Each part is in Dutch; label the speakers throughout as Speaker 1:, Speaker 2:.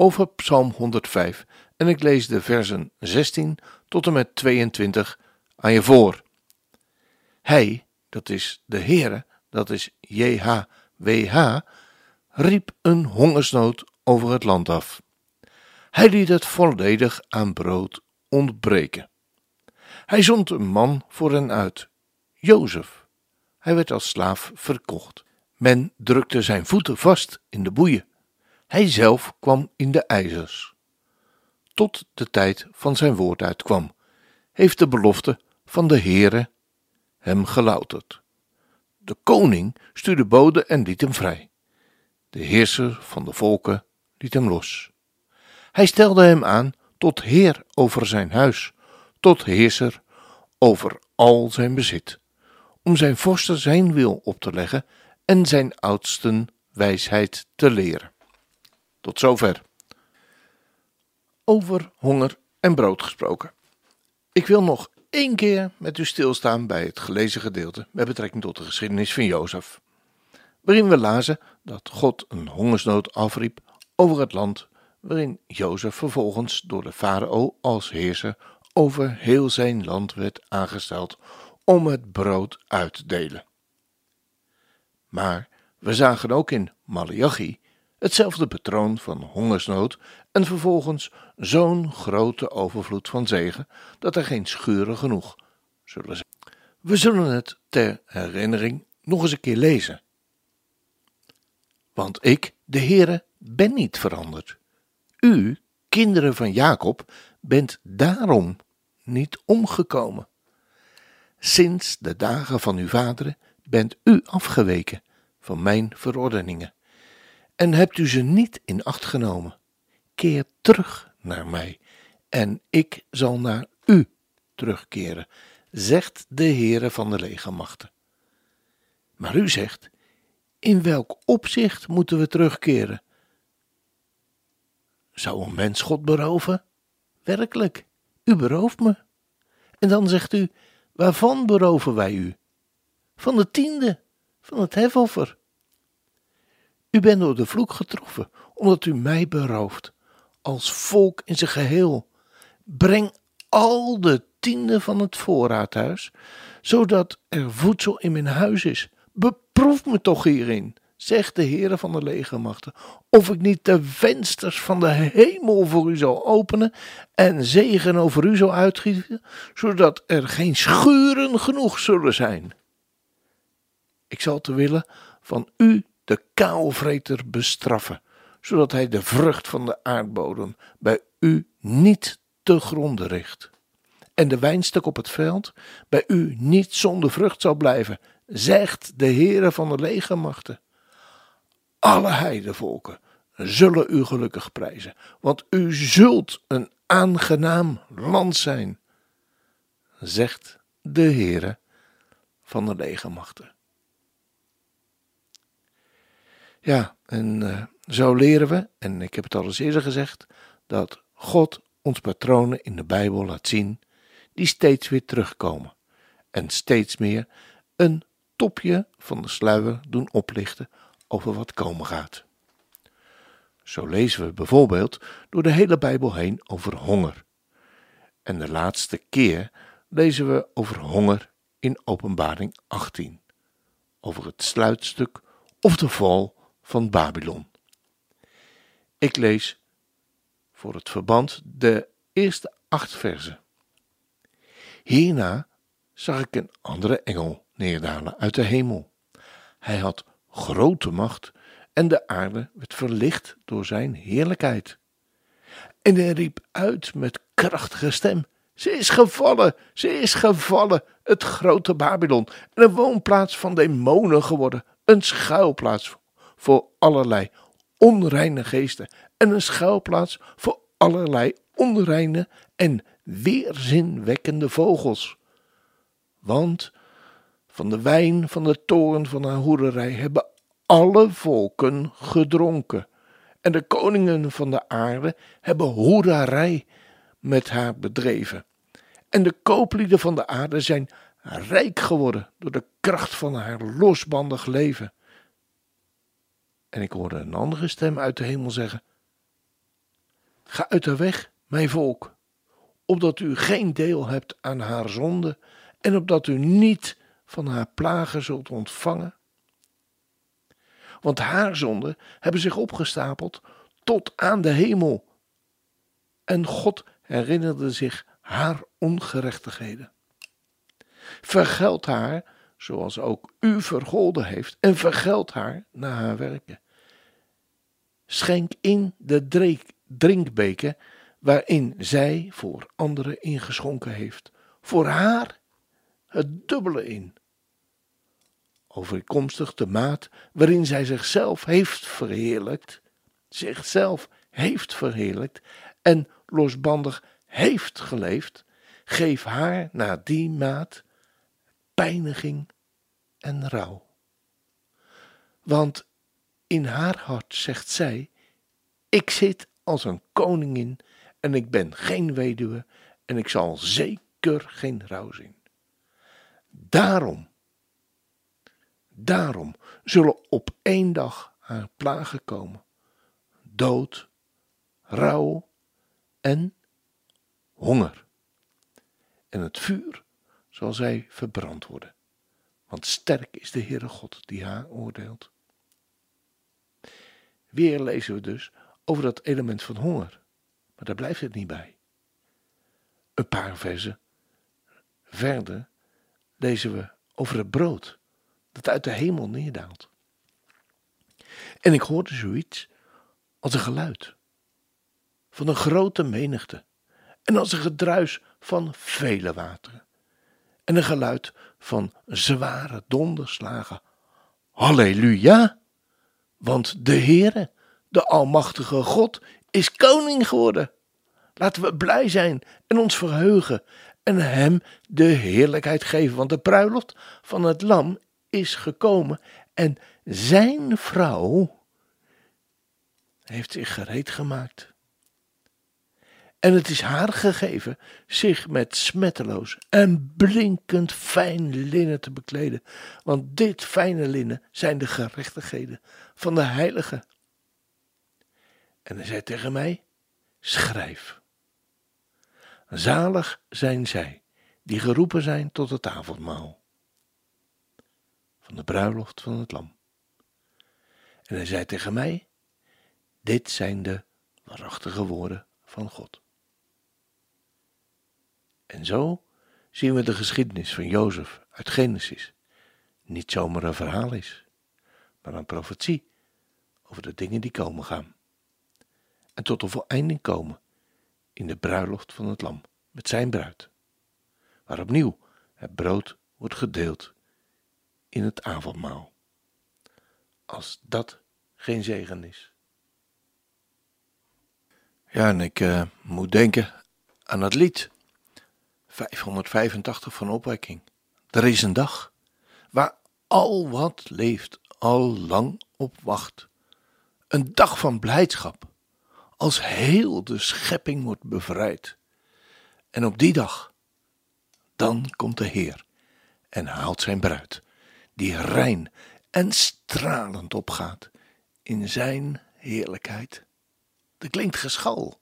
Speaker 1: over Psalm 105 en ik lees de versen 16 tot en met 22 aan je voor. Hij, dat is de Heere, dat is JHWH, riep een hongersnood over het land af. Hij liet het volledig aan brood ontbreken. Hij zond een man voor hen uit, Jozef. Hij werd als slaaf verkocht. Men drukte zijn voeten vast in de boeien. Hij zelf kwam in de ijzers. Tot de tijd van zijn woord uitkwam, heeft de belofte van de Heere hem gelouterd. De koning stuurde bode en liet hem vrij. De heerser van de volken liet hem los. Hij stelde hem aan tot heer over zijn huis, tot heerser over al zijn bezit, om zijn vorsten zijn wil op te leggen en zijn oudsten wijsheid te leren. Tot zover. Over honger en brood gesproken. Ik wil nog één keer met u stilstaan bij het gelezen gedeelte met betrekking tot de geschiedenis van Jozef, waarin we lazen dat God een hongersnood afriep over het land, waarin Jozef vervolgens door de farao als heerser over heel zijn land werd aangesteld om het brood uit te delen. Maar we zagen ook in Malachi hetzelfde patroon van hongersnood en vervolgens zo'n grote overvloed van zegen dat er geen schuren genoeg zullen zijn. We zullen het ter herinnering nog eens een keer lezen. Want ik, de Heere, ben niet veranderd. U, kinderen van Jacob, bent daarom niet omgekomen. Sinds de dagen van uw vaderen bent u afgeweken van mijn verordeningen en hebt u ze niet in acht genomen. Keer terug naar mij, en ik zal naar u terugkeren, zegt de Heere van de legermachten. Maar u zegt, in welk opzicht moeten we terugkeren? Zou een mens God beroven? Werkelijk, u berooft me. En dan zegt u, waarvan beroven wij u? Van de tiende, van het hefoffer. U bent door de vloek getroffen, omdat u mij berooft, als volk in zijn geheel. Breng al de tiende van het voorraadhuis, zodat er voedsel in mijn huis is. Beproef me toch hierin, zegt de Heere van de legermachten, of ik niet de vensters van de hemel voor u zal openen en zegen over u zal uitgieten, zodat er geen schuren genoeg zullen zijn. Ik zal te willen van u de kaalvreter bestraffen, zodat hij de vrucht van de aardbodem bij u niet te gronden richt. En de wijnstok op het veld bij u niet zonder vrucht zal blijven, zegt de Heere van de legermachten. Alle heidevolken zullen u gelukkig prijzen, want u zult een aangenaam land zijn, zegt de Heere van de legermachten. Ja, en uh, zo leren we, en ik heb het al eens eerder gezegd, dat God ons patronen in de Bijbel laat zien, die steeds weer terugkomen en steeds meer een topje van de sluier doen oplichten over wat komen gaat. Zo lezen we bijvoorbeeld door de hele Bijbel heen over honger. En de laatste keer lezen we over honger in Openbaring 18, over het sluitstuk of de val van Babylon. Ik lees voor het verband de eerste acht verzen. Hierna zag ik een andere engel neerdalen uit de hemel. Hij had grote macht en de aarde werd verlicht door zijn heerlijkheid. En hij riep uit met krachtige stem: Ze is gevallen, ze is gevallen, het grote Babylon, en een woonplaats van demonen geworden, een schuilplaats voor allerlei onreine geesten en een schuilplaats voor allerlei onreine en weerzinwekkende vogels. Want van de wijn van de toren van haar hoererij hebben alle volken gedronken. En de koningen van de aarde hebben hoererij met haar bedreven. En de kooplieden van de aarde zijn rijk geworden door de kracht van haar losbandig leven. En ik hoorde een andere stem uit de hemel zeggen: Ga uit de weg, mijn volk, opdat u geen deel hebt aan haar zonde en opdat u niet van haar plagen zult ontvangen. Want haar zonden hebben zich opgestapeld tot aan de hemel. En God herinnerde zich haar ongerechtigheden. Vergeld haar, zoals ook u vergolden heeft, en vergeld haar naar haar werken. Schenk in de drinkbeker waarin zij voor anderen ingeschonken heeft, voor haar het dubbele in. Overkomstig de maat waarin zij zichzelf heeft verheerlijkt, zichzelf heeft verheerlijkt en losbandig heeft geleefd, geef haar naar die maat pijniging en rouw. Want in haar hart zegt zij: Ik zit als een koningin en ik ben geen weduwe en ik zal zeker geen rouw zien. Daarom, daarom zullen op één dag haar plagen komen: dood, rouw en honger. En het vuur zal zij verbrand worden, want sterk is de Heere God die haar oordeelt. Weer lezen we dus over dat element van honger, maar daar blijft het niet bij. Een paar versen verder lezen we over het brood dat uit de hemel neerdaalt. En ik hoorde zoiets als een geluid van een grote menigte en als een gedruis van vele wateren en een geluid van zware donderslagen. Halleluja! Want de Heere, de Almachtige God, is koning geworden. Laten we blij zijn en ons verheugen en hem de heerlijkheid geven, want de bruiloft van het lam is gekomen en zijn vrouw heeft zich gereed gemaakt. En het is haar gegeven zich met smetteloos en blinkend fijn linnen te bekleden, want dit fijne linnen zijn de gerechtigheden van de heilige. En hij zei tegen mij: Schrijf. Zalig zijn zij die geroepen zijn tot het avondmaal van de bruiloft van het Lam. En hij zei tegen mij: Dit zijn de waarachtige woorden van God. En zo zien we de geschiedenis van Jozef uit Genesis niet zomaar een verhaal is, maar een profetie over de dingen die komen gaan. En tot een voleinding komen in de bruiloft van het lam met zijn bruid, waar opnieuw het brood wordt gedeeld in het avondmaal. Als dat geen zegen is. Ja, en ik uh, moet denken aan het lied 585 van opwekking. Er is een dag waar al wat leeft al lang op wacht. Een dag van blijdschap, als heel de schepping wordt bevrijd. En op die dag, dan komt de Heer en haalt zijn bruid, die rein en stralend opgaat in zijn heerlijkheid. Er klinkt geschal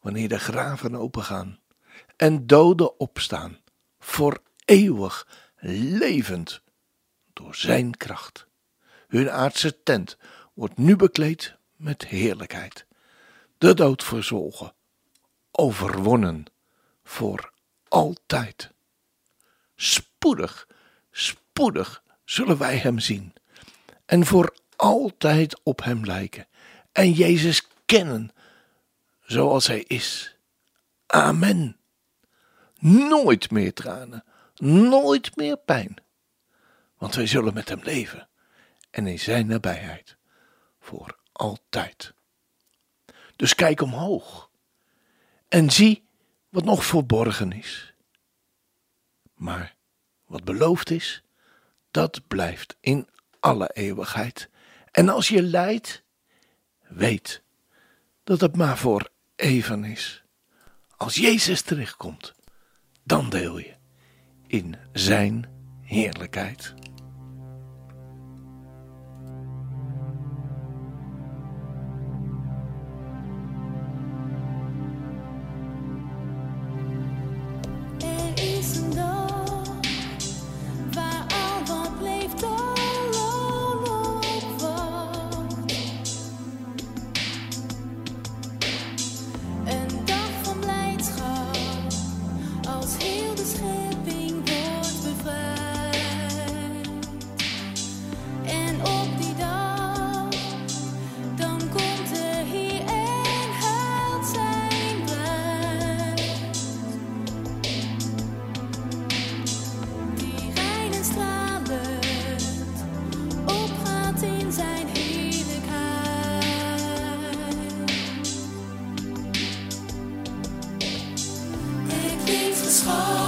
Speaker 1: wanneer de graven opengaan en doden opstaan, voor eeuwig levend door Zijn kracht. Hun aardse tent wordt nu bekleed met heerlijkheid, de dood verzwolgen, overwonnen voor altijd. Spoedig, spoedig zullen wij Hem zien en voor altijd op Hem lijken en Jezus kennen zoals Hij is. Amen. Nooit meer tranen, nooit meer pijn. Want wij zullen met hem leven en in zijn nabijheid voor altijd. Dus kijk omhoog en zie wat nog verborgen is. Maar wat beloofd is, dat blijft in alle eeuwigheid. En als je lijdt, weet dat het maar voor even is. Als Jezus terugkomt, dan deel je in zijn heerlijkheid.
Speaker 2: song.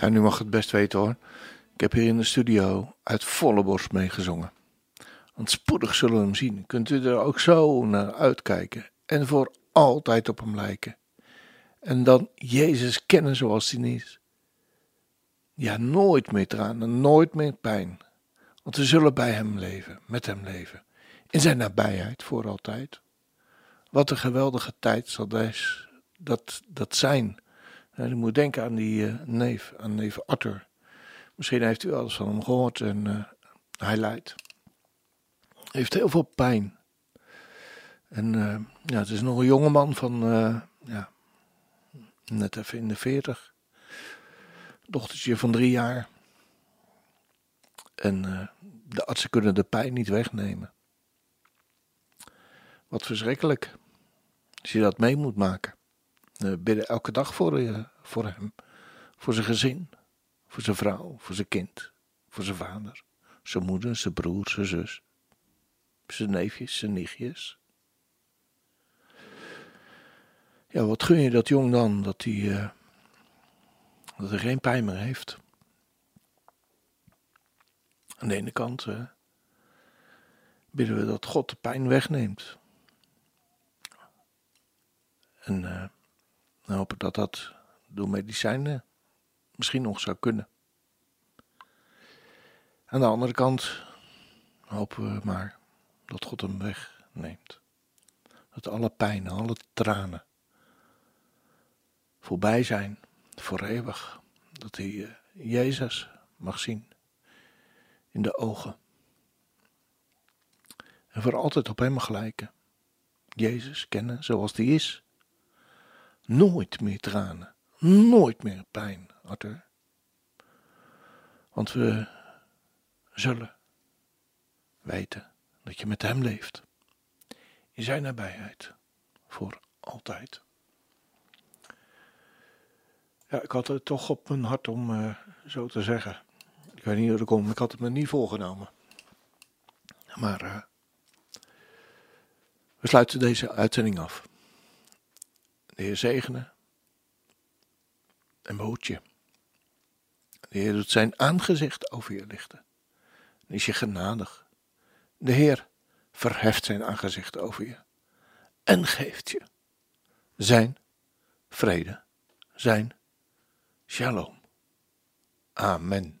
Speaker 1: Ja, nu mag het best weten hoor. Ik heb hier in de studio uit volle borst meegezongen. Want spoedig zullen we hem zien. Kunt u er ook zo naar uitkijken. En voor altijd op hem lijken. En dan Jezus kennen zoals hij is. Ja, nooit meer tranen, nooit meer pijn. Want we zullen bij hem leven, met hem leven. In zijn nabijheid voor altijd. Wat een geweldige tijd zal dat, dat zijn. Je moet denken aan die uh, neef, aan neef Arthur. Misschien heeft u eens van hem gehoord en uh, hij lijdt. Heeft heel veel pijn. En uh, ja, het is nog een jongeman van, ja, net even in de veertig. Dochtertje van drie jaar. En de artsen kunnen de pijn niet wegnemen. Wat verschrikkelijk. Als je dat mee moet maken. Uh, bidden elke dag voor, uh, voor hem. Voor zijn gezin. Voor zijn vrouw. Voor zijn kind. Voor zijn vader. Zijn moeder. Zijn broer. Zijn zus. Zijn neefjes. Zijn nichtjes. Ja, wat gun je dat jong dan? Dat hij, uh, dat hij geen pijn meer heeft. Aan de ene kant bidden we dat God de pijn wegneemt. En dan hopen dat dat door medicijnen misschien nog zou kunnen. Aan de andere kant hopen we maar dat God hem wegneemt. Dat alle pijn, alle tranen voorbij zijn, voor eeuwig. Dat hij uh, Jezus mag zien in de ogen. En voor altijd op hem mag lijken. Jezus kennen zoals hij is. Nooit meer tranen. Nooit meer pijn, Arthur. Want we zullen weten dat je met hem leeft. In zijn nabijheid. Voor altijd. Ja, ik had het toch op mijn hart om uh, zo te zeggen. Ik weet niet hoe dat komt, ik had het me niet voorgenomen. Maar uh, we sluiten deze uitzending af. De Heer zegene en behoed je. De Heer doet zijn aangezicht over je lichten. En is je genadig. De Heer verheft zijn aangezicht over je en geeft je zijn vrede, zijn shalom. Amen.